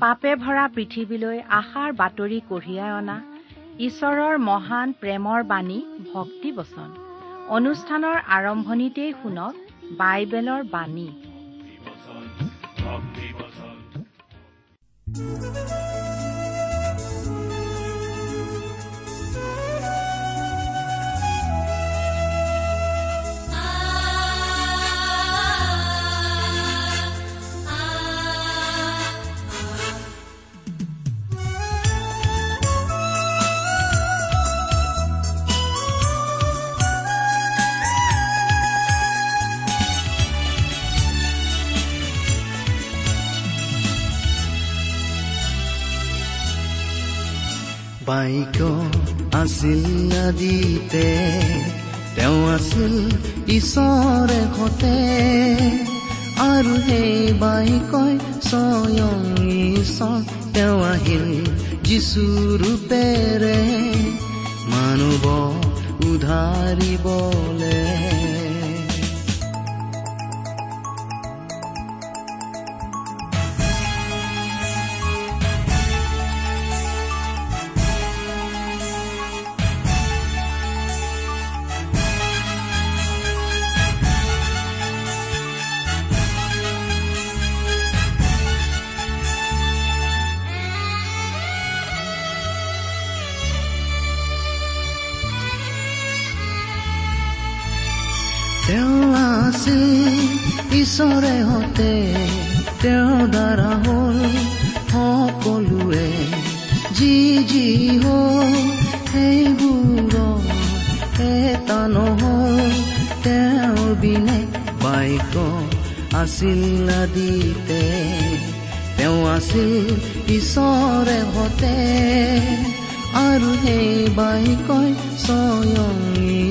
পাপে ভৰা পৃথিৱীলৈ আশাৰ বাতৰি কঢ়িয়াই অনা ঈশ্বৰৰ মহান প্ৰেমৰ বাণী ভক্তি বচন অনুষ্ঠানৰ আৰম্ভণিতেই শুনক বাইবেলৰ বাণী। বাইক আছিল নদীতে তেওঁ আছিল ঈশ্বৰে সতে আৰু সেই বাইকই স্বয়ং ঈশ্বৰ তেওঁ আহিল যিচু ৰূপেৰে। মানুহ উধাৰিবলে আছিল আদিতে তেওঁ আছিল ঈশ্বৰে হতে। আৰু সেই বাইকৈ স্বয়ং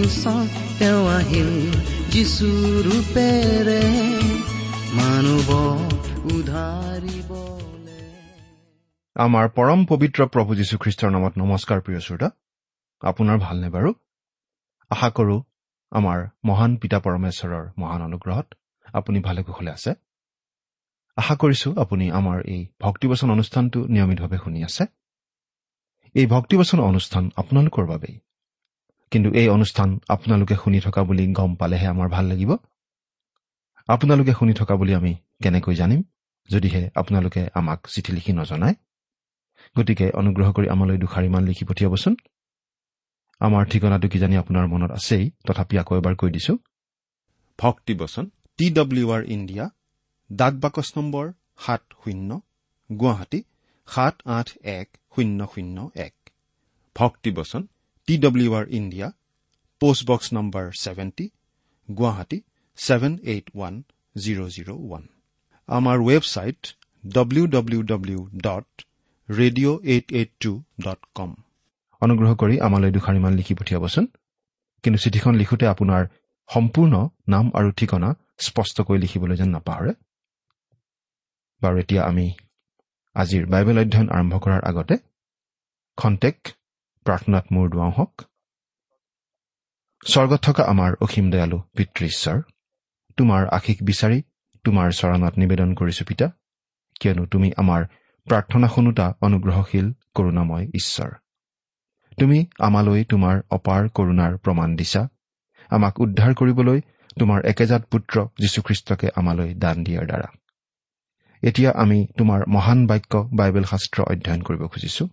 ঈশ্বৰ তেওঁ আহিল যিচু ৰূপেৰে। মানুহ উধাৰিব আমাৰ পৰম পবিত্ৰ প্ৰভু যীশুখ্ৰীষ্টৰ নামত নমস্কাৰ প্ৰিয় শ্ৰোতা। আপোনাৰ ভালনে বাৰু? আশা কৰো আমাৰ মহান পিতা পৰমেশ্বৰৰ মহান অনুগ্ৰহত। আপুনি ভালে কুশলে আছে। আশা কৰিছো আপুনি আমাৰ এই ভক্তিবচন অনুষ্ঠানটো নিয়মিতভাৱে শুনি আছে। এই ভক্তিবচন অনুষ্ঠান আপোনালোকৰ বাবেই। কিন্তু এই অনুষ্ঠান আপোনালোকে শুনি থকা বুলি গম পালেহে আমাৰ ভাল লাগিব। আপোনালোকে শুনি থকা বুলি আমি কেনেকৈ জানিম যদিহে আপোনালোকে আমাক চিঠি লিখি নজনায়। গতিকে অনুগ্ৰহ কৰি আমালৈ দুষাৰিমান লিখি পঠিয়াবচোন। আমাৰ ঠিকনাটো কিজানি আপোনাৰ মনত আছেই তথাপি আকৌ এবাৰ কৈ দিছো। ভক্তিবচন টি ডব্লিউ আৰ ইণ্ডিয়া ডাক বাকচ নম্বৰ সাত শূন্য গুৱাহাটী সাত আঠ এক শূন্য শূন্য এক। ভক্তিবচন T W R India post box number seventy Guwahati seven eight one zero' zero' one আমাৰ website W W W dot radio' eight eight two dot com অনুগ্ৰহ কৰি আমালৈ দুষাৰিমান লিখি পঠিয়াবচোন। কিন্তু চিঠিখন লিখোঁতে আপোনাৰ সম্পূৰ্ণ নাম আৰু ঠিকনা স্পষ্টকৈ লিখিবলৈ যেন নাপাহৰে। বাৰু এতিয়া আমি আজিৰ বাইবেল অধ্যয়ন আৰম্ভ কৰাৰ আগতে খন্তেক প্ৰাৰ্থনাত মূৰ দুৱাওঁ হওক। স্বৰ্গত থকা আমাৰ অসীম দয়ালু পিতৃ ঈশ্বৰ তোমাৰ আশীষ বিচাৰি তোমাৰ চৰণত নিবেদন কৰিছো পিতা কিয়নো তুমি আমাৰ প্ৰাৰ্থনা শুনোতা অনুগ্ৰহশীল কৰোণাময় ঈশ্বৰ। তুমি আমালৈ তোমাৰ অপাৰ কৰোণাৰ প্ৰমাণ দিছা আমাক উদ্ধাৰ কৰিবলৈ তোমাৰ একেজাত পুত্ৰ যীশুখ্ৰীষ্টকে আমালৈ দান দিয়াৰ দ্বাৰা। এতিয়া আমি তোমাৰ মহান বাক্য বাইবেল শাস্ত্ৰ অধ্যয়ন কৰিব খুজিছো।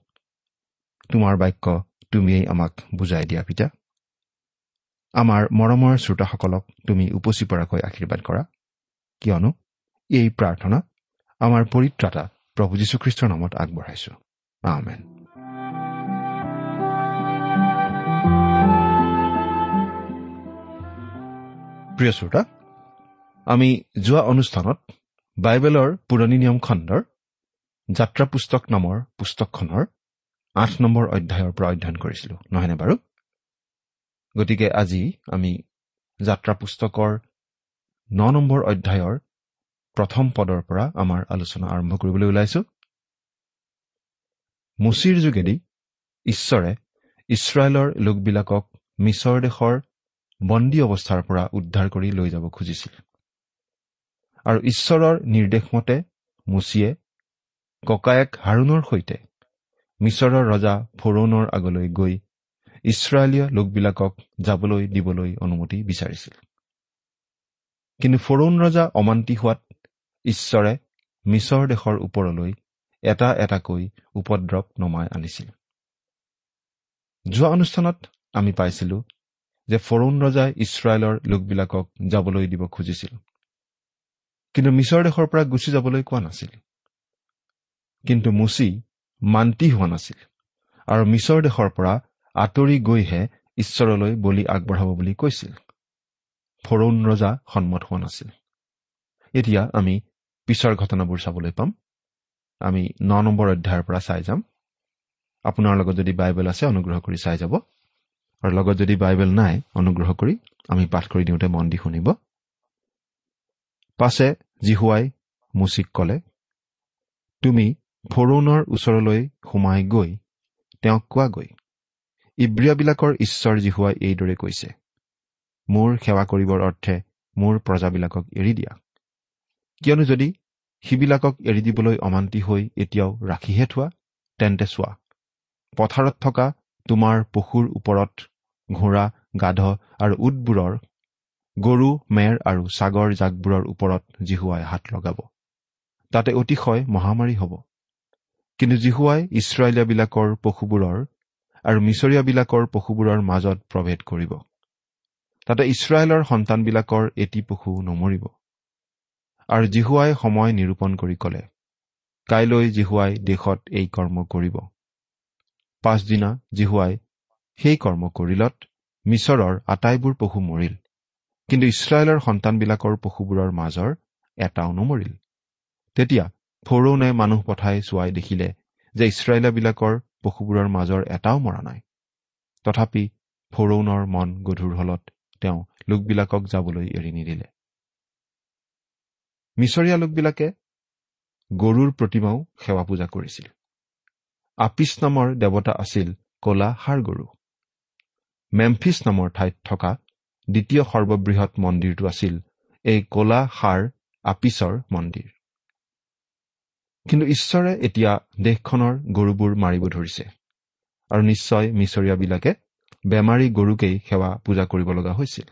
তোমাৰ বাক্য তুমিয়েই আমাক বুজাই দিয়া পিতা। আমাৰ মৰমৰ শ্ৰোতাসকলক তুমি উপচি পৰাকৈ আশীৰ্বাদ কৰা। কিয়নো এই প্ৰাৰ্থনা আমাৰ পৰিত্ৰাতা প্ৰভু যীশুখ্ৰীষ্টৰ নামত আগবঢ়াইছো। আমেন। প্ৰিয় শ্ৰোতা আমি যোৱা অনুষ্ঠানত বাইবেলৰ পুৰণি নিয়ম খণ্ডৰ যাত্ৰা পুস্তক নামৰ পুস্তকখনৰ আঠ নম্বৰ অধ্যায়ৰ পৰা অধ্যয়ন কৰিছিলো নহয়নে বাৰু? গতিকে আজি আমি যাত্ৰা পুস্তকৰ ন নম্বৰ অধ্যায়ৰ প্ৰথম পদৰ পৰা আমাৰ আলোচনা আৰম্ভ কৰিবলৈ ওলাইছো। মুচিৰ যোগেদি ঈশ্বৰে ইছৰাইলৰ লোকবিলাকক মিছৰ দেশৰ বন্দী অৱস্থাৰ পৰা উদ্ধাৰ কৰি লৈ যাব খুজিছিল। আৰু ঈশ্বৰৰ নিৰ্দেশমতে মুচিয়ে ককায়েক হাৰুণৰ সৈতে মিছৰৰ ৰজা ফৰৌনৰ আগলৈ গৈ ইছৰাইলীয় লোকবিলাকক যাবলৈ দিবলৈ অনুমতি বিচাৰিছিল। কিন্তু ফৰৌন ৰজা অমান্তি হোৱাত ঈশ্বৰে মিছৰ দেশৰ ওপৰলৈ এটা এটাকৈ উপদ্ৰৱ নমাই আনিছিল। যোৱা অনুষ্ঠানত আমি পাইছিলো যে ফৰৌন ৰজাই ইছৰাইলৰ লোকবিলাকক যাবলৈ দিব খুজিছিল। কিন্তু মিছৰ দেশৰ পৰা গুচি যাবলৈ কোৱা নাছিল। কিন্তু মুচি মান্তি হোৱা নাছিল আৰু মিছৰ দেশৰ পৰা আঁতৰি গৈহে ঈশ্বৰলৈ বলি আগবঢ়াব বুলি কৈছিল। ফৰৌন ৰজা সন্মত হোৱা নাছিল। এতিয়া আমি পিছৰ ঘটনাবোৰ চাবলৈ পাম। আমি ন নম্বৰ অধ্যায়ৰ পৰা চাই যাম। আপোনাৰ লগত যদি বাইবেল আছে অনুগ্ৰহ কৰি চাই যাব। আৰু লগত যদি বাইবেল নাই অনুগ্ৰহ কৰি আমি পাঠ কৰি দিওঁতে মন দি শুনিব। পাছে জিহুৱাই মুচিক কলে তুমি ফৰৌনৰ ওচৰলৈ সোমাই গৈ তেওঁক কোৱাগৈ। ইব্ৰিয়াবিলাকৰ ঈশ্বৰ জিহুৱাই এইদৰে কৈছে মোৰ সেৱা কৰিবৰ অৰ্থে মোৰ প্ৰজাবিলাকক এৰি দিয়া। কিয়নো যদি সিবিলাকক এৰি দিবলৈ অমান্তি হৈ এতিয়াও ৰাখিহে থোৱা তেন্তে চোৱা পথাৰত থকা তোমাৰ পশুৰ ওপৰত ঘোঁৰা গাধ আৰু উটবোৰৰ গৰু মেৰ আৰু ছাগৰ জাকবোৰৰ ওপৰত জিহুৱাই হাত লগাব। তাতে অতিশয় মহামাৰী হ'ব। কিন্তু জিহুৱাই ইছৰাইলীয়াবিলাকৰ পশুবোৰৰ আৰু মিছৰীয়াবিলাকৰ পশুবোৰৰ মাজত প্ৰভেদ কৰিব। তাতে ইছৰাইলৰ সন্তানবিলাকৰ এটি পশু নমৰিব। আৰু জিহুৱাই সময় নিৰূপণ কৰি কলে কাইলৈ জিহুৱাই দেশত এই কৰ্ম কৰিব। পাছদিনা জিহুৱাই সেই কৰ্ম কৰিলত মিছৰৰ আটাইবোৰ পশু মৰিল কিন্তু ইছৰাইলৰ সন্তানবিলাকৰ পশুবোৰৰ মাজৰ এটাও নমৰিল। তেতিয়া ফৰৌনে মানুহ পঠাই চোৱাই দেখিলে যে ইছৰাইলাবিলাকৰ পশুবোৰৰ মাজৰ এটাও মৰা নাই। তথাপি ফৰৌনৰ মন গধুৰ হলত তেওঁ লোকবিলাকক যাবলৈ এৰি নিদিলে। মিছৰীয়া লোকবিলাকে গৰুৰ প্ৰতিমাও সেৱা পূজা কৰিছিল। আপিছ নামৰ দেৱতা আছিল কলা সাৰ গৰু মেমফিছ নামৰ ঠাইত থকা দ্বিতীয় সৰ্ববৃহৎ মন্দিৰটো আছিল এই কলা সাৰ আপিছৰ মন্দিৰ। কিন্তু ঈশ্বৰে এতিয়া দেশখনৰ গৰুবোৰ মাৰিব ধৰিছে আৰু নিশ্চয় মিছৰীয়াবিলাকে বেমাৰী গৰুকেই সেৱা পূজা কৰিব লগা হৈছিল।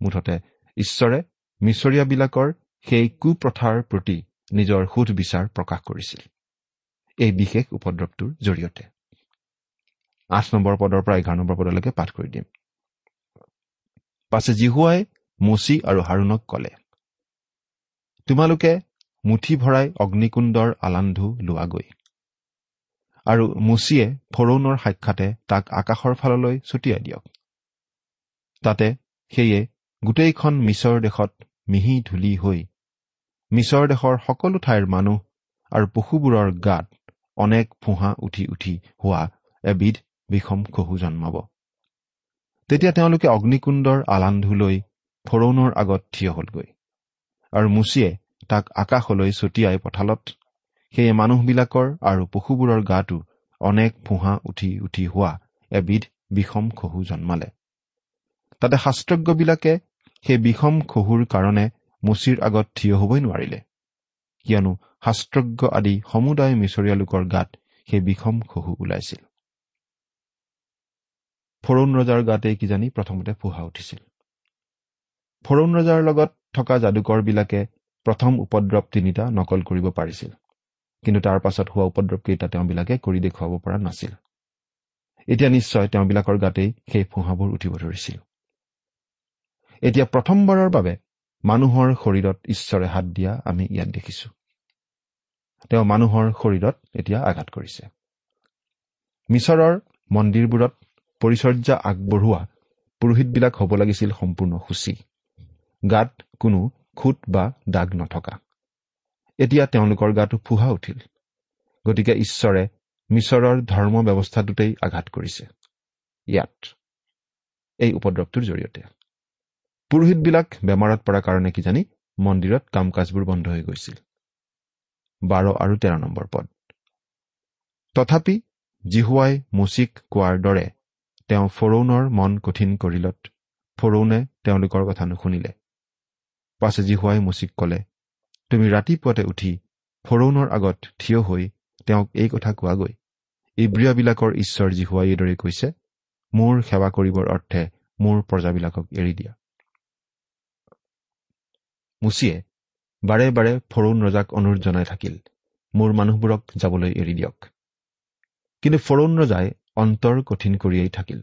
মুঠতে ঈশ্বৰে মিছৰীয়াবিলাকৰ সেই কুপ্ৰথাৰ প্ৰতি নিজৰ সুধ বিচাৰ প্ৰকাশ কৰিছিল। এই বিশেষ উপদ্ৰৱটোৰ জৰিয়তে। আঠ নম্বৰ পদৰ পৰা এঘাৰ নম্বৰ পদলৈকে পাঠ কৰি দিম। পাছে জিহুৱাই মচি আৰু হাৰুণক কলে তোমালোকে মুঠি ভৰাই অগ্নিকুণ্ডৰ আলান্ধু লোৱাগৈ। আৰু মুচিয়ে ফৰৌনৰ সাক্ষাতে তাক আকাশৰ ফাললৈ ছটিয়াই দিয়ক। তাতে সেয়ে গোটেইখন মিছৰ দেশত মিহি ধূলি হৈ মিছৰ দেশৰ সকলো ঠাইৰ মানুহ আৰু পশুবোৰৰ গাত অনেক ফোঁহা উঠি উঠি হোৱা এবিধ বিষম খহু জন্মাব। তেতিয়া তেওঁলোকে অগ্নিকুণ্ডৰ আলান্ধু লৈ ফৰৌনৰ আগত থিয় হলগৈ আৰু মুচিয়ে তাক আকাশলৈ ছটিয়াই পঠালত সেয়ে মানুহবিলাকৰ আৰু পশুবোৰৰ গাটো অনেক ফোঁহা উঠি উঠি হোৱা এবিধ বিষম খহু জন্মালে। তাতে শাস্ত্ৰজ্ঞবিলাকে সেই বিষম খহুৰ কাৰণে মুচিৰ আগত থিয় হবই নোৱাৰিলে। কিয়নো শাস্ত্ৰজ্ঞ আদি সমুদায় মিছৰীয়া লোকৰ গাত সেই বিষম খহু ওলাইছিল। ফৰৌন ৰজাৰ গাতেই কিজানি প্ৰথমতে ফোহা উঠিছিল। ফৰৌন ৰজাৰ লগত থকা যাদুকৰবিলাকে প্ৰথম উপদ্ৰৱ তিনিটা নকল কৰিব পাৰিছিল। কিন্তু তাৰ পাছত হোৱা উপদ্ৰৱকেইটা তেওঁবিলাকে কৰি দেখুৱাব পৰা নাছিল। এতিয়া নিশ্চয় তেওঁবিলাকৰ গাতেই সেই ফোঁহাবোৰ উঠিব ধৰিছিল। এতিয়া প্ৰথমবাৰৰ বাবে মানুহৰ শৰীৰত ঈশ্বৰে হাত দিয়া আমি ইয়াত দেখিছো। তেওঁ মানুহৰ শৰীৰত এতিয়া আঘাত কৰিছে। মিছৰৰ মন্দিৰবোৰত পৰিচৰ্যা আগবঢ়োৱা পুৰোহিতবিলাক হ'ব লাগিছিল সম্পূৰ্ণ সূচী। গাত কোনো খুট বা দাগ নথকা। এতিয়া তেওঁলোকৰ গাটো ফুহা উঠিল। গতিকে ঈশ্বৰে মিছৰৰ ধৰ্ম ব্যৱস্থাটোতেই আঘাত কৰিছে। ইয়াত। এই উপদ্ৰৱটোৰ জৰিয়তে। পুৰোহিতবিলাক বেমাৰত পৰা কাৰণে কিজানি মন্দিৰত কাম কাজবোৰ বন্ধ হৈ গৈছিল। বাৰ আৰু তেৰ নম্বৰ পদ। তথাপি জিহুৱাই মুচিক কোৱাৰ দৰে তেওঁ ফৰৌনৰ মন কঠিন কৰিলত। ফৰৌনে তেওঁলোকৰ কথা নুশুনিলে। পাছে জিহুৱাই মুচিক কলে তুমি ৰাতিপুৱাতে উঠি ফৰৌনৰ আগত থিয় হৈ তেওঁক এই কথা কোৱাগৈ। ইব্ৰিয়াবিলাকৰ ঈশ্বৰ জিহুৱাই এইদৰে কৈছে মোৰ সেৱা কৰিবৰ অৰ্থে মোৰ প্ৰজাবিলাকক এৰি দিয়া। মুচিয়ে বাৰে বাৰে ফৰৌন ৰজাক অনুৰোধ জনাই থাকিল মোৰ মানুহবোৰক যাবলৈ এৰি দিয়ক। কিন্তু ফৰৌন ৰজাই অন্তৰ কঠিন কৰিয়েই থাকিল।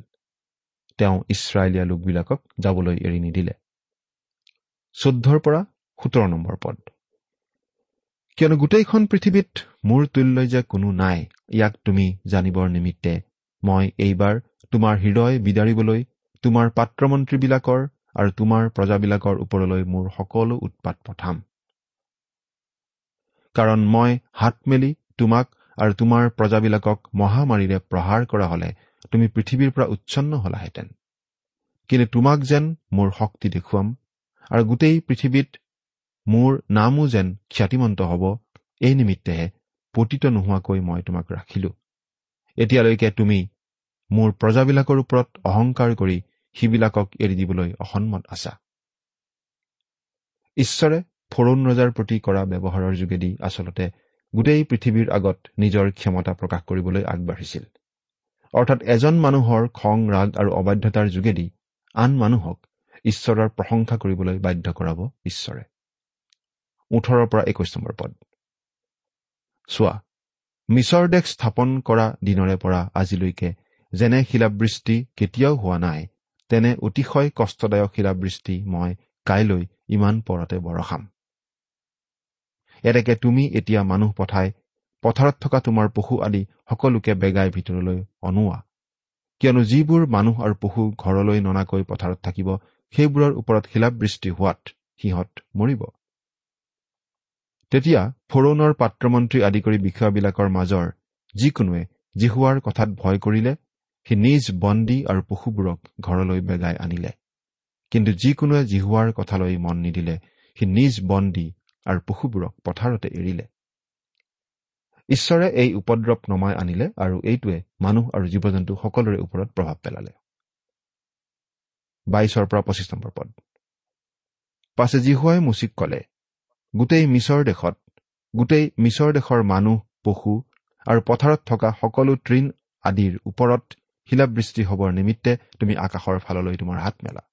তেওঁ ইছৰাইলীয়া লোকবিলাকক যাবলৈ এৰি নিদিলে। চৈধ্যৰ পৰা সোতৰ নম্বৰ পদ। কিয়নো গোটেইখন পৃথিৱীত মোৰ তুল্য যে কোনো নাই ইয়াক তুমি জানিবৰ নিমিত্তে মই এইবাৰ তোমাৰ হৃদয় বিদাৰিবলৈ তোমাৰ পাত্ৰমন্ত্ৰীবিলাকৰ আৰু তোমাৰ প্ৰজাবিলাকৰ ওপৰলৈ মোৰ সকলো উৎপাত পঠাম। কাৰণ মই হাত মেলি তোমাক আৰু তোমাৰ প্ৰজাবিলাকক মহামাৰীৰে প্ৰহাৰ কৰা হলে তুমি পৃথিৱীৰ পৰা উচ্ছন্ন হলাহেঁতেন। কিন্তু তোমাক যেন মোৰ শক্তি দেখুৱাম আৰু গোটেই পৃথিৱীত মোৰ নামো যেন খ্যাতিমন্ত হ'ব এই নিমিত্তেহে পতিত নোহোৱাকৈ মই তোমাক ৰাখিলো। এতিয়ালৈকে তুমি মোৰ প্ৰজাবিলাকৰ ওপৰত অহংকাৰ কৰি সিবিলাকক এৰি দিবলৈ অসন্মত আছা। ঈশ্বৰে ফৰুণ ৰজাৰ প্ৰতি কৰা ব্যৱহাৰৰ যোগেদি আচলতে গোটেই পৃথিৱীৰ আগত নিজৰ ক্ষমতা প্ৰকাশ কৰিবলৈ আগবাঢ়িছিল। অৰ্থাৎ এজন মানুহৰ খং ৰাগ আৰু অবাধ্যতাৰ যোগেদি আন মানুহক ঈশ্বৰৰ প্ৰশংসা কৰিবলৈ বাধ্য কৰাব ঈশ্বৰে। ওঠৰৰ পৰা একৈশ নম্বৰ পদ। চোৱা মিছৰ দেশ স্থাপন কৰা দিনৰে পৰা আজিলৈকে যেনে শিলাবৃষ্টি কেতিয়াও হোৱা নাই তেনে অতিশয় কষ্টদায়ক শিলাবৃষ্টি মই কাইলৈ ইমান পৰতে বৰষাম। এনেকে তুমি এতিয়া মানুহ পঠাই পথাৰত থকা তোমাৰ পশু আদি সকলোকে বেগাই ভিতৰলৈ অনোৱা। কিয়নো যিবোৰ মানুহ আৰু পশু ঘৰলৈ ননাকৈ পথাৰত থাকিব সেইবোৰৰ ওপৰত শিলাবৃষ্টি হোৱাত সিহঁত মৰিব। তেতিয়া ফৰৌনৰ পাত্ৰমন্ত্ৰী আদি কৰি বিষয়াবিলাকৰ মাজৰ যিকোনোৱে জিহুৱাৰ কথাত ভয় কৰিলে সি নিজ বন্দী আৰু পশুবোৰক ঘৰলৈ বেগাই আনিলে। কিন্তু যিকোনোৱে জিহুৱাৰ কথালৈ মন নিদিলে সি নিজ বন্দী আৰু পশুবোৰক পথাৰতে এৰিলে। ঈশ্বৰে এই উপদ্ৰৱ নমাই আনিলে আৰু এইটোৱে মানুহ আৰু জীৱ জন্তু সকলোৰে ওপৰত প্ৰভাৱ পেলালে। বাইছৰ পৰা পঁচিছ নম্বৰ পদ। পাছে জিহুৱাই মুচিক কলে গোটেই মিছৰ দেশত গোটেই মিছৰ দেশৰ মানুহ পশু আৰু পথাৰত থকা সকলো তৃণ আদিৰ ওপৰত শিলাবৃষ্টি হবৰ নিমিত্তে তুমি আকাশৰ ফাললৈ তোমাৰ হাত মেলা।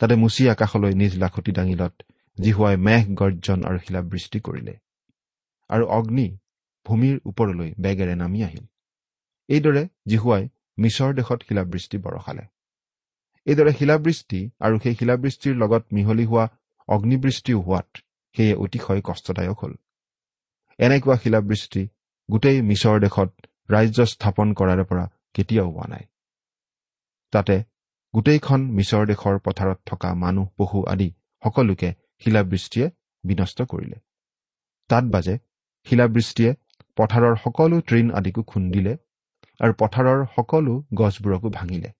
তাতে মুচি আকাশলৈ নিজ লাখুটি দাঙিলত জিহুৱাই মেঘ গৰ্জন আৰু শিলাবৃষ্টি কৰিলে। আৰু অগ্নি ভূমিৰ ওপৰলৈ বেগেৰে নামি আহিল। এইদৰে জীহুৱাই মিছৰ দেশত শিলাবৃষ্টি বৰষালে। এইদৰে শিলাবৃষ্টি আৰু সেই শিলাবৃষ্টিৰ লগত মিহলি হোৱা অগ্নিবৃষ্টিও হোৱাত সেয়ে অতিশয় কষ্টদায়ক হ'ল। এনেকুৱা শিলাবৃষ্টি গোটেই মিছৰ দেশত ৰাজ্য স্থাপন কৰাৰ পৰা কেতিয়াও হোৱা নাই। তাতে গোটেইখন মিছৰ দেশৰ পথাৰত থকা মানুহ পশু আদি সকলোকে শিলাবৃষ্টিয়ে বিনষ্ট কৰিলে। তাত বাজে শিলাবৃষ্টিয়ে পথাৰৰ সকলো তৃণ আদিকো খুন্দিলে আৰু পথাৰৰ সকলো গছবোৰকো ভাঙিলে।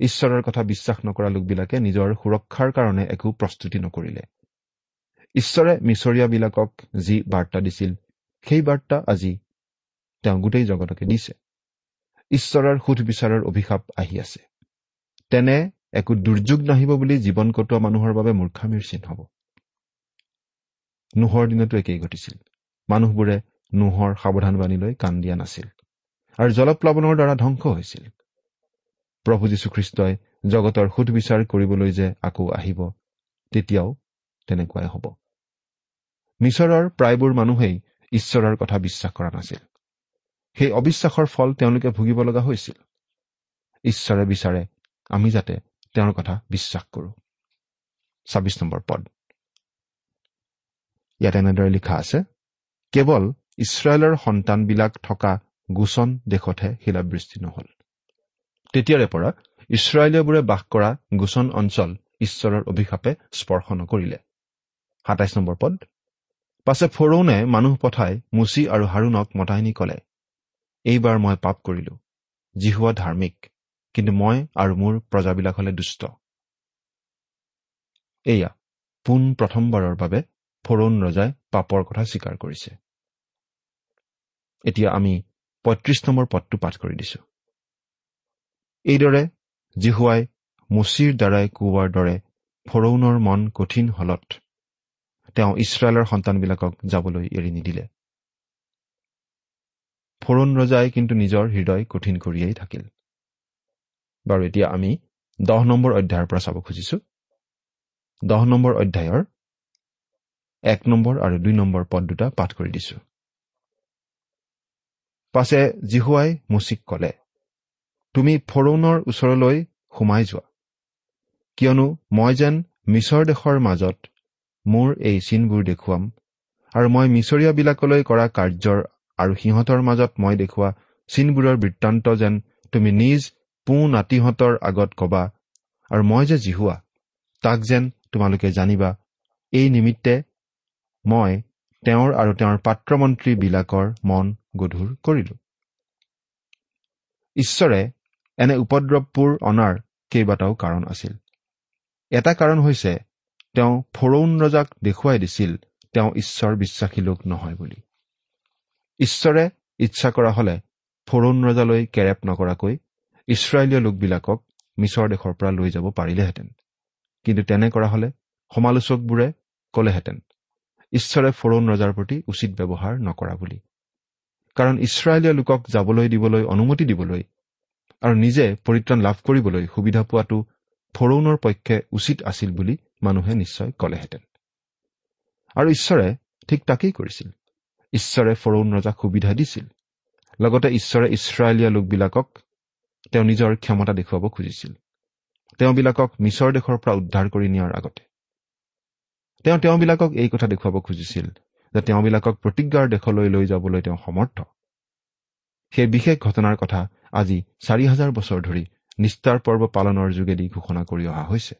ঈশ্বৰৰ কথা বিশ্বাস নকৰা লোকবিলাকে নিজৰ সুৰক্ষাৰ কাৰণে একো প্ৰস্তুতি নকৰিলে। ঈশ্বৰে মিছৰীয়াবিলাকক যি বাৰ্তা দিছিল সেই বাৰ্তা আজি তেওঁ গোটেই জগতকে দিছে। ঈশ্বৰৰ সুধবিচাৰৰ অভিশাপ আহি আছে। তেনে একো দুৰ্যোগ নাহিব বুলি জীৱন কটোৱা মানুহৰ বাবে মূৰ্খামীৰ চিন হ'ব। নোহৰ দিনতো একেই ঘটিছিল। মানুহবোৰে নোহৰ সাৱধানবাণী লৈ কাণ দিয়া নাছিল আৰু জলপ্লাৱনৰ দ্বাৰা ধ্বংস হৈছিল। প্ৰভু যীশুখ্ৰীষ্টই জগতৰ সুধবিচাৰ কৰিবলৈ যে আকৌ আহিব তেতিয়াও তেনেকুৱাই হ'ব। মিছৰৰ প্ৰায়বোৰ মানুহেই ঈশ্বৰৰ কথা বিশ্বাস কৰা নাছিল। সেই অবিশ্বাসৰ ফল তেওঁলোকে ভুগিব লগা হৈছিল। ঈশ্বৰে বিচাৰে আমি যাতে তেওঁৰ কথা বিশ্বাস কৰোঁ। ছাব্বিছ নম্বৰ পদ। ইয়াত এনেদৰে লিখা আছে কেৱল ইছৰাইলৰ সন্তানবিলাক থকা গোচন দেশতহে শিলাবৃষ্টি নহল। তেতিয়াৰে পৰা ইছৰাইলীয়বোৰে বাস কৰা গোচন অঞ্চল ঈশ্বৰৰ অভিশাপে স্পৰ্শ নকৰিলে। সাতাইছ নম্বৰ পদ। পাছে ফৰৌনে মানুহ পঠাই মুচি আৰু হাৰুণক মতাই নি কলে এইবাৰ মই পাপ কৰিলো। জিহুৱা ধাৰ্মিক কিন্তু মই আৰু মোৰ প্ৰজাবিলাক হলে দুষ্ট। এয়া পোন প্ৰথমবাৰৰ বাবে ফৰৌন ৰজাই পাপৰ কথা স্বীকাৰ কৰিছে। এতিয়া আমি পঁয়ত্ৰিশ নম্বৰ পদটো পাঠ কৰি দিছো। এইদৰে জিহুৱাই মুচিৰ দ্বাৰাই কোৱাৰ দৰে ফৰৌনৰ মন কঠিন হলত তেওঁ ইছৰাইলৰ সন্তানবিলাকক যাবলৈ এৰি নিদিলে। ফৰৌন ৰজাই কিন্তু নিজৰ হৃদয় কঠিন কৰিয়েই থাকিল। বাৰু এতিয়া আমি দহ নম্বৰ অধ্যায়ৰ পৰা চাব খুজিছো। দহ নম্বৰ অধ্যায়ৰ এক নম্বৰ আৰু দুই নম্বৰ পদ দুটা পাঠ কৰি দিছো। পাছে জিহুৱাই মুচিক কলে তুমি ফৰৌনৰ ওচৰলৈ সোমাই যোৱা। কিয়নো মই যেন মিছৰ দেশৰ মাজত মোৰ এই চিনবোৰ দেখুৱাম আৰু মই মিছৰীয়াবিলাকলৈ কৰা কাৰ্যৰ আৰু সিহঁতৰ মাজত মই দেখুওৱা চিনবোৰৰ বৃত্তান্ত যেন তুমি নিজ পো নাতিহঁতৰ আগত কবা আৰু মই যে জিহুৱা তাক যেন তোমালোকে জানিবা। এই নিমিত্তে মই তেওঁৰ আৰু তেওঁৰ পাত্ৰমন্ত্ৰীবিলাকৰ মন গধুৰ কৰিলো। ঈশ্বৰে এনে উপদ্ৰৱবোৰ অনাৰ কেইবাটাও কাৰণ আছিল। এটা কাৰণ হৈছে তেওঁ ফৰৌন ৰজাক দেখুৱাই দিছিল তেওঁ ঈশ্বৰ বিশ্বাসী লোক নহয় বুলি। ঈশ্বৰে ইচ্ছা কৰা হলে ফৰৌন ৰজালৈ কেৰেপ নকৰাকৈ ইছৰাইলীয় লোকবিলাকক মিছৰ দেশৰ পৰা লৈ যাব পাৰিলেহেঁতেন। কিন্তু তেনে কৰা হলে সমালোচকবোৰে কলেহেঁতেন ঈশ্বৰে ফৰৌন ৰজাৰ প্ৰতি উচিত ব্যৱহাৰ নকৰা বুলি। কাৰণ ইছৰাইলীয় লোকক যাবলৈ দিবলৈ অনুমতি দিবলৈ আৰু নিজে পৰিত্ৰাণ লাভ কৰিবলৈ সুবিধা পোৱাটো ফৰৌনৰ পক্ষে উচিত আছিল বুলি মানুহে নিশ্চয় কলেহেঁতেন। আৰু ঈশ্বৰে ঠিক তাকেই কৰিছিল। ঈশ্বৰে ফৰৌন ৰজাক সুবিধা দিছিল। লগতে ঈশ্বৰে ইছৰাইলীয়া লোকবিলাকক তেওঁ নিজৰ ক্ষমতা দেখুৱাব খুজিছিল। তেওঁবিলাকক মিছৰ দেশৰ পৰা উদ্ধাৰ কৰি নিয়াৰ আগতে। তেওঁ তেওঁবিলাকক এই কথা দেখুৱাব খুজিছিল যে তেওঁবিলাকক প্ৰতিজ্ঞাৰ দেশলৈ লৈ যাবলৈ তেওঁ সমৰ্থ। সেই বিশেষ ঘটনাৰ কথা আজি চাৰি হাজাৰ বছৰ ধৰি নিষ্ঠাৰ পৰ্ব পালনৰ যোগেদি ঘোষণা কৰি অহা হৈছে।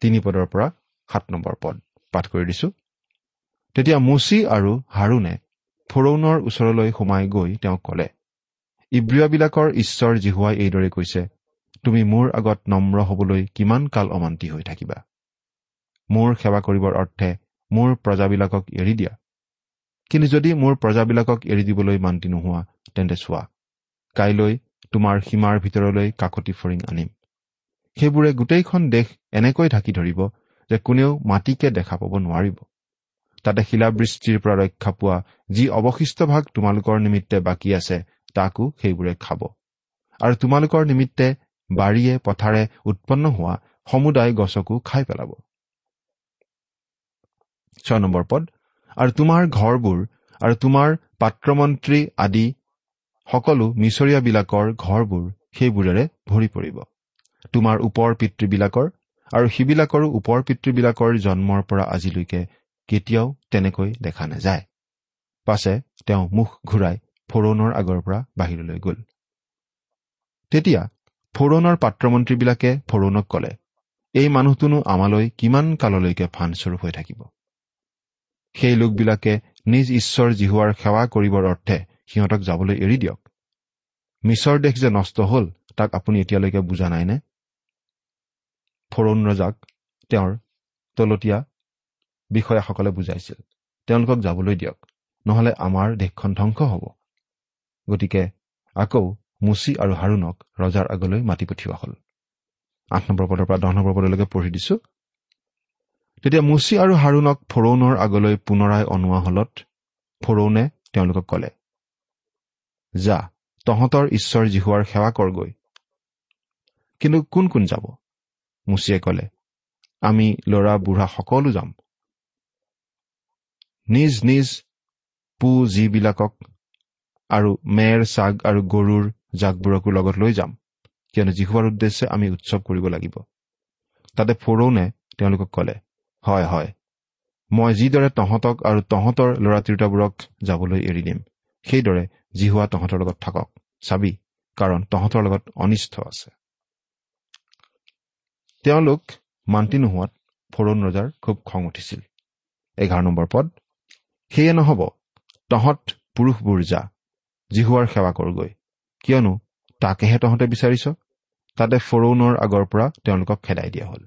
তিনি পদৰ পৰা সাত নম্বৰ পদ পাঠ কৰি দিছো। তেতিয়া মুচি আৰু হাৰুণে ফৰৌনৰ ওচৰলৈ সোমাই গৈ তেওঁক কলে ইব্ৰিয়াবিলাকৰ ঈশ্বৰ জিহুৱাই এইদৰে কৈছে তুমি মোৰ আগত নম্ৰ হবলৈ কিমান কাল অমান্তি হৈ থাকিবা? মোৰ সেৱা কৰিবৰ অৰ্থে মোৰ প্ৰজাবিলাকক এৰি দিয়া। কিন্তু যদি মোৰ প্ৰজাবিলাকক এৰি দিবলৈ মান্তি নোহোৱা তেন্তে চোৱা কাইলৈ তোমাৰ সীমাৰ ভিতৰলৈ কাকতি ফৰিং আনিম। সেইবোৰে গোটেইখন দেশ এনেকৈ ঢাকি ধৰিব যে কোনেও মাটিকে দেখা পাব নোৱাৰিব। তাতে শিলাবৃষ্টিৰ পৰা ৰক্ষা পোৱা যি অৱশিষ্ট ভাগ তোমালোকৰ নিমিত্তে বাকী আছে তাকো সেইবোৰে খাব। আৰু তোমালোকৰ নিমিত্তে বাৰীয়ে পথাৰে উৎপন্ন হোৱা সমুদায় গছকো খাই পেলাব। ছয় নম্বৰ পদ। আৰু তোমাৰ ঘৰবোৰ আৰু তোমাৰ পাত্ৰমন্ত্ৰী আদি সকলো মিছৰীয়াবিলাকৰ ঘৰবোৰ সেইবোৰেৰে ভৰি পৰিব। তোমাৰ ওপৰ পিতৃবিলাকৰ আৰু সিবিলাকৰো ওপৰ পিতৃবিলাকৰ জন্মৰ পৰা আজিলৈকে কেতিয়াও তেনেকৈ দেখা নাযায়। পাছে তেওঁ মুখ ঘূৰাই ফৰৌনৰ আগৰ পৰা বাহিৰলৈ গ'ল। তেতিয়া ফৰৌনৰ পাত্ৰমন্ত্ৰীবিলাকে ফৰৌনক কলে এই মানুহটোনো আমালৈ কিমান কাললৈকে ফানস্বৰূপ হৈ থাকিব? সেই লোকবিলাকে নিজ ঈশ্বৰ জিহুৱাৰ সেৱা কৰিবৰ অৰ্থে সিহঁতক যাবলৈ এৰি দিয়ক। মিছৰ দেশ যে নষ্ট হল তাক আপুনি এতিয়ালৈকে বুজা নাইনে? ফৰৌন ৰজাক তেওঁৰ তলতীয়া বিষয়াসকলে বুজাইছিল তেওঁলোকক যাবলৈ দিয়ক নহলে আমাৰ দেশখন ধ্বংস হ'ব। গতিকে আকৌ মুচি আৰু হাৰুণক ৰজাৰ আগলৈ মাতি পঠিওৱা হ'ল। আঠ নম্বৰ পদৰ পৰা দহ নম্বৰ পদলৈকে পঢ়ি দিছো। তেতিয়া মুচি আৰু হাৰুণক ফৰৌনৰ আগলৈ পুনৰাই অনোৱা হলত ফৰৌনে তেওঁলোকক কলে যা তহঁতৰ ঈশ্বৰ জিহুৱাৰ সেৱা কৰগৈ। কিন্তু কোন কোন যাব? মুচিয়ে কলে আমি লৰা বুঢ়া সকলো যাম। নিজ নিজ পু যিবিলাকক আৰু মেৰ চাগ আৰু গৰুৰ জাকবোৰকো লগত লৈ যাম। কিয়নো জিহুৱাৰ উদ্দেশ্যে আমি উৎসৱ কৰিব লাগিব। তাতে ফৰৌনে তেওঁলোকক কলে হয় হয় মই যিদৰে তহঁতক আৰু তহঁতৰ ল'ৰা তিৰোতাবোৰক যাবলৈ এৰি দিম সেইদৰে জিহুৱা তহঁতৰ লগত থাকক। চাবি কাৰণ তহঁতৰ লগত অনিষ্ট আছে। তেওঁলোক মান্তি নোহোৱাত ফৰৌন ৰজাৰ খুব খং উঠিছিল। এঘাৰ নম্বৰ পদ সেয়ে নহব তহঁত পুৰুষবোৰ যা জিহুৱাৰ সেৱা কৰগৈ। কিয়নো তাকেহে তহঁতে বিচাৰিছ? তাতে ফৰৌনৰ আগৰ পৰা তেওঁলোকক খেদাই দিয়া হল।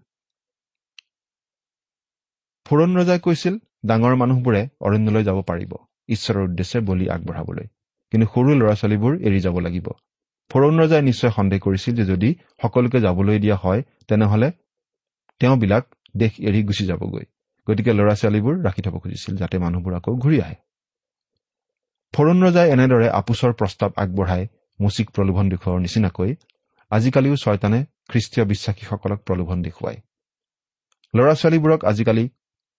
ফৰৌন ৰজাই কৈছিল ডাঙৰ মানুহবোৰে অৰণ্যলৈ যাব পাৰিব ঈশ্বৰৰ উদ্দেশ্যে বলি আগবঢ়াবলৈ। কিন্তু সৰু ল'ৰা ছোৱালীবোৰ এৰি যাব লাগিব ফৰৌন ৰজাই নিশ্চয় সন্দেহ কৰিছিল যে যদি সকলোকে যাবলৈ দিয়া হয় তেনেহলে তেওঁবিলাক দেশ এৰি গুচি যাবগৈ। গতিকে ল'ৰা ছোৱালীবোৰ ৰাখি থব খুজিছিল যাতে মানুহবোৰ আকৌ ঘূৰি আহে। ফৰৌন ৰজাই এনেদৰে আপোচৰ প্ৰস্তাৱ আগবঢ়াই মুচিক প্ৰলোভন দেখুওৱাৰ নিচিনাকৈ আজিকালিও ছয়তানে খ্ৰীষ্টীয় বিশ্বাসীসকলক প্ৰলোভন দেখুৱায়। ল'ৰা ছোৱালীবোৰক আজিকালি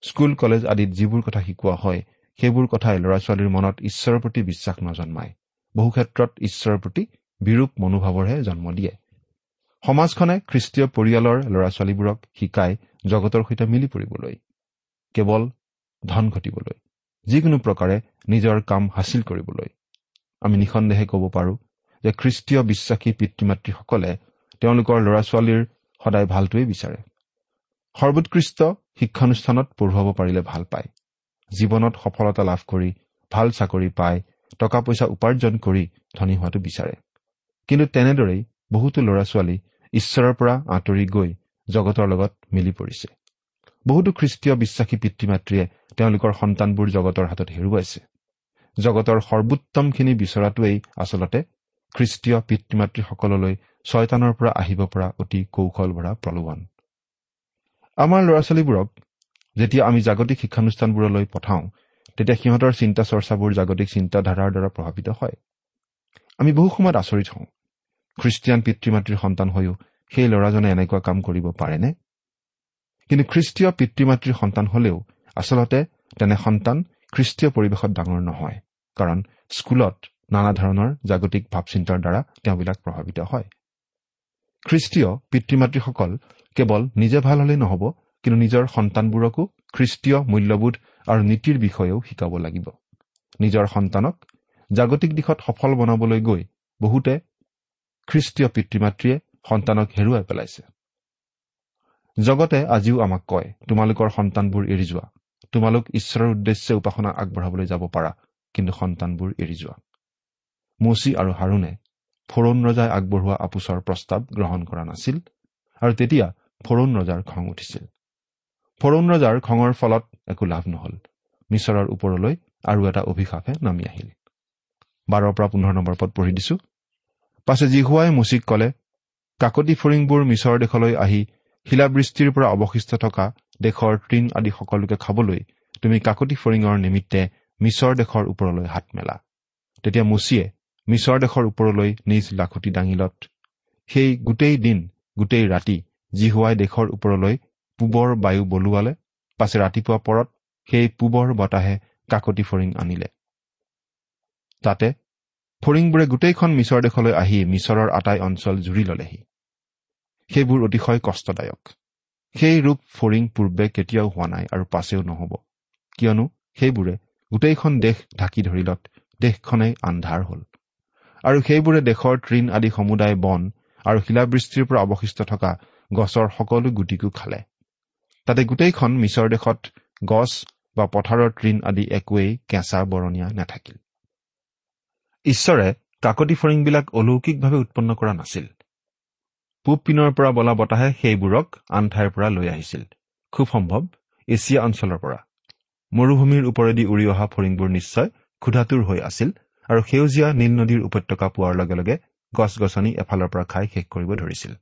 স্কুল কলেজ আদিত যিবোৰ কথা শিকোৱা হয় সেইবোৰ কথাই ল'ৰা ছোৱালীৰ মনত ঈশ্বৰৰ প্ৰতি বিশ্বাস নজন্মায়। বহু ক্ষেত্ৰত ঈশ্বৰৰ প্ৰতি বিৰূপ মনোভাৱৰহে জন্ম দিয়ে। সমাজখনে খ্ৰীষ্টীয় পৰিয়ালৰ ল'ৰা ছোৱালীবোৰক শিকাই জগতৰ সৈতে মিলি পৰিবলৈ। কেৱল ধন ঘটিবলৈ যিকোনো প্ৰকাৰে নিজৰ কাম হাচিল কৰিবলৈ। আমি নিঃসন্দেহে ক'ব পাৰোঁ যে খ্ৰীষ্টীয় বিশ্বাসী পিতৃ মাতৃসকলে তেওঁলোকৰ ল'ৰা ছোৱালীৰ সদায় ভালটোৱেই বিচাৰে। সৰ্বোৎকৃষ্ট শিক্ষানুষ্ঠানত পঢ়ুৱাব পাৰিলে ভাল পায়। জীৱনত সফলতা লাভ কৰি ভাল চাকৰি পাই টকা পইচা উপাৰ্জন কৰি ধনী হোৱাটো বিচাৰে। কিন্তু তেনেদৰেই বহুতো ল'ৰা ছোৱালী ঈশ্বৰৰ পৰা আঁতৰি গৈ জগতৰ লগত মিলি পৰিছে। বহুতো খ্ৰীষ্টীয় বিশ্বাসী পিতৃ মাতৃয়ে তেওঁলোকৰ সন্তানবোৰ জগতৰ হাতত হেৰুৱাইছে। জগতৰ সৰ্বোত্তমখিনি বিচৰাটোৱেই আচলতে খ্ৰীষ্টীয় পিতৃ মাতৃসকললৈ ছয়তানৰ পৰা আহিব পৰা অতি কৌশল ভৰা প্ৰলোভন। আমাৰ ল'ৰা ছোৱালীবোৰক যেতিয়া আমি জাগতিক শিক্ষানুষ্ঠানবোৰলৈ পঠাওঁ তেতিয়া সিহঁতৰ চিন্তা চৰ্চাবোৰ জাগতিক চিন্তাধাৰাৰ দ্বাৰা প্ৰভাৱিত হয়। আমি বহু সময়ত আচৰিত হওঁ। খ্ৰীষ্টিয়ান পিতৃ মাতৃৰ সন্তান হৈও সেই ল'ৰাজনে এনেকুৱা কাম কৰিব পাৰেনে? কিন্তু খ্ৰীষ্টীয় পিতৃ মাতৃৰ সন্তান হলেও আচলতে তেনে সন্তান খ্ৰীষ্টীয় পৰিৱেশত ডাঙৰ নহয় কাৰণ স্কুলত নানা ধৰণৰ জাগতিক ভাৱ চিন্তাৰ দ্বাৰা তেওঁবিলাক প্ৰভাৱিত হয়। খ্ৰীষ্টীয় পিতৃ মাতৃসকল কেৱল নিজে ভাল হলেই নহব কিন্তু নিজৰ সন্তানবোৰকো খ্ৰীষ্টীয় মূল্যবোধ আৰু নীতিৰ বিষয়েও শিকাব লাগিব। নিজৰ সন্তানক জাগতিক দিশত সফল বনাবলৈ গৈ বহুতে খ্ৰীষ্টীয় পিতৃ মাতৃয়ে সন্তানক হেৰুৱাই পেলাইছে। জগতে আজিও আমাক কয় তোমালোকৰ সন্তানবোৰ এৰি যোৱা। তোমালোক ঈশ্বৰৰ উদ্দেশ্যে উপাসনা আগবঢ়াবলৈ যাব পাৰা কিন্তু সন্তানবোৰ এৰি যোৱা। মচি আৰু হাৰুণে ফৰৌন ৰজাই আগবঢ়োৱা আপোচৰ প্ৰস্তাৱ গ্ৰহণ কৰা নাছিল আৰু তেতিয়া ফৰৌন ৰজাৰ খং উঠিছিল। ফৰৌন ৰজাৰ খঙৰ ফলত একো লাভ নহল। মিছৰৰ ওপৰলৈ আৰু এটা অভিশাপে নামি আহিল। বাৰৰ পৰা পোন্ধৰ নম্বৰ পদ পঢ়ি দিছো। পাছে জিহুৱাই মুচিক কলে কাকতি ফৰিংবোৰ মিছৰ দেশলৈ আহি শিলাবৃষ্টিৰ পৰা অৱশিষ্ট থকা দেশৰ তৃণ আদি সকলোকে খাবলৈ তুমি কাকতি ফৰিঙৰ নিমিত্তে মিছৰ দেশৰ ওপৰলৈ হাত মেলা। তেতিয়া মুচিয়ে মিছৰ দেশৰ ওপৰলৈ নিজ লাখুটি দাঙিলত। সেই গোটেই দিন গোটেই ৰাতি জিহুৱাই দেশৰ ওপৰলৈ পূবৰ বায়ু বলোৱালে পাছে ৰাতিপুৱা পৰত সেই পূবৰ বতাহে কাকতি ফৰিং আনিলে। তাতে ফৰিংবোৰে গোটেইখন মিছৰ দেশলৈ আহি মিছৰৰ আটাই অঞ্চল জুৰি ললেহি। সেইবোৰ অতিশয় কষ্টদায়ক। সেই ৰূপ ফৰিং পূৰ্বে কেতিয়াও হোৱা নাই আৰু পাছেও নহব। কিয়নো সেইবোৰে গোটেইখন দেশ ঢাকি ধৰিলত দেশখনেই আন্ধাৰ হল। আৰু সেইবোৰে দেশৰ তৃণ আদি সমুদায় বন আৰু শিলাবৃষ্টিৰ পৰা অৱশিষ্ট থকা গছৰ সকলো গুটিকো খালে। তাতে গোটেইখন মিছৰ দেশত গছ বা পথাৰৰ তৃণ আদি একোৱেই কেঁচা বৰণীয়া নাথাকিল। ঈশ্বৰে কাকতি ফৰিংবিলাক অলৌকিকভাৱে উৎপন্ন কৰা নাছিল। পূব পিনৰ পৰা বলা বতাহে সেইবোৰক আন ঠাইৰ পৰা লৈ আহিছিল। খুব সম্ভৱ এছিয়া অঞ্চলৰ পৰা। মৰুভূমিৰ ওপৰেদি উৰি অহা ফৰিংবোৰ নিশ্চয় ক্ষুধাতুৰ হৈ আছিল আৰু সেউজীয়া নীল নদীৰ উপত্যকা পোৱাৰ লগে লগে গছ গছনি এফালৰ পৰা খাই শেষ কৰিব ধৰিছিল।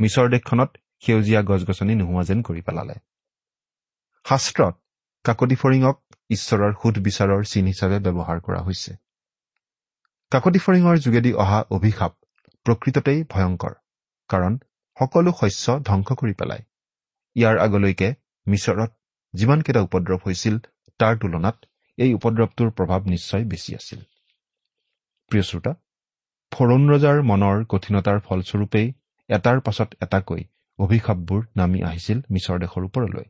মিছৰ দেশখনত সেউজীয়া গছ গছনি নোহোৱা যেন কৰি পেলালে। শাস্ত্ৰত কাকতি ফৰিঙক ঈশ্বৰৰ সুধবিচাৰৰ চিন হিচাপে ব্যৱহাৰ কৰা হৈছে। কাকতি ফৰিঙৰ যোগেদি অহা অভিশাপ প্ৰকৃততেই ভয়ংকৰ। কাৰণ সকলো শস্য ধ্বংস কৰি পেলায়। ইয়াৰ আগলৈকে মিছৰত যিমানকেইটা উপদ্ৰৱ হৈছিল তাৰ তুলনাত এই উপদ্ৰৱটোৰ প্ৰভাৱ নিশ্চয় বেছি আছিল। প্ৰিয় শ্ৰোতা ফৰুণ ৰজাৰ মনৰ কঠিনতাৰ ফলস্বৰূপেই এটাৰ পাছত এটাকৈ অভিশাপবোৰ নামি আহিছিল মিছৰ দেশৰ ওপৰলৈ।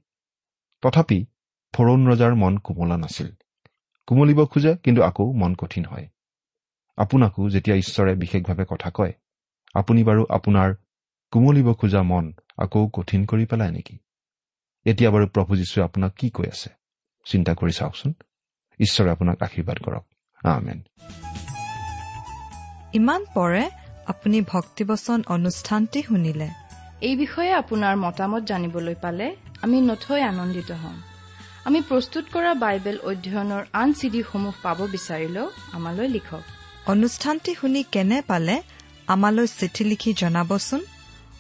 তথাপি ফৰুণ ৰজাৰ মন কোমলা নাছিল। কোমলিব খোজে কিন্তু আকৌ মন কঠিন হয়। আপোনাকো যেতিয়া ঈশ্বৰে বিশেষভাৱে কথা কয় আপুনি বাৰু আপোনাৰ কোমলিব খোজা মন আকৌ কঠিন কৰি পেলায় নেকি? এতিয়া বাৰু প্ৰভু যীশুৱে আপোনাক কি কৈ আছে? চিন্তা কৰি চাওকচোন। ঈশ্বৰে আপোনাক আশীৰ্বাদ কৰক। আমেন। ইমান পৰে আপুনি ভক্তিবচন অনুষ্ঠানটি শুনিলে। এই বিষয়ে আপোনাৰ মতামত জানিবলৈ পালে আমি নথৈ আনন্দিত হ'ম। আমি প্ৰস্তুত কৰা বাইবেল অধ্যয়নৰ আন চিডিসমূহ পাব বিচাৰিলেও আমালৈ লিখক। অনুষ্ঠানটি শুনি কেনে পালে আমালৈ চিঠি লিখি জনাবচোন।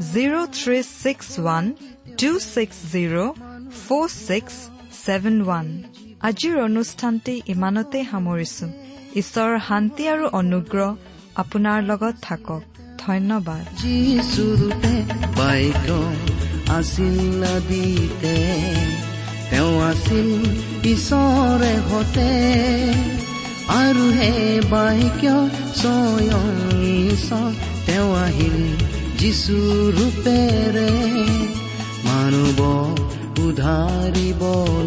zero' three six one two six zero' four six seven one আজিৰ অনুষ্ঠানটি ইমানতেই সামৰিছো। ঈশ্বৰৰ শান্তি আৰু অনুগ্ৰহ আপোনাৰ লগত থাকক। ধন্যবাদ। যিচুৰূপে বাক্য আছিল আদিতে তেওঁ আছিল ঈশ্বৰে হতে। আৰু হে বাক্য স্বয়ং ঈশ্বৰ তেওঁ আহিল যিচুৰূপেৰে মানৱ উধাৰিবলে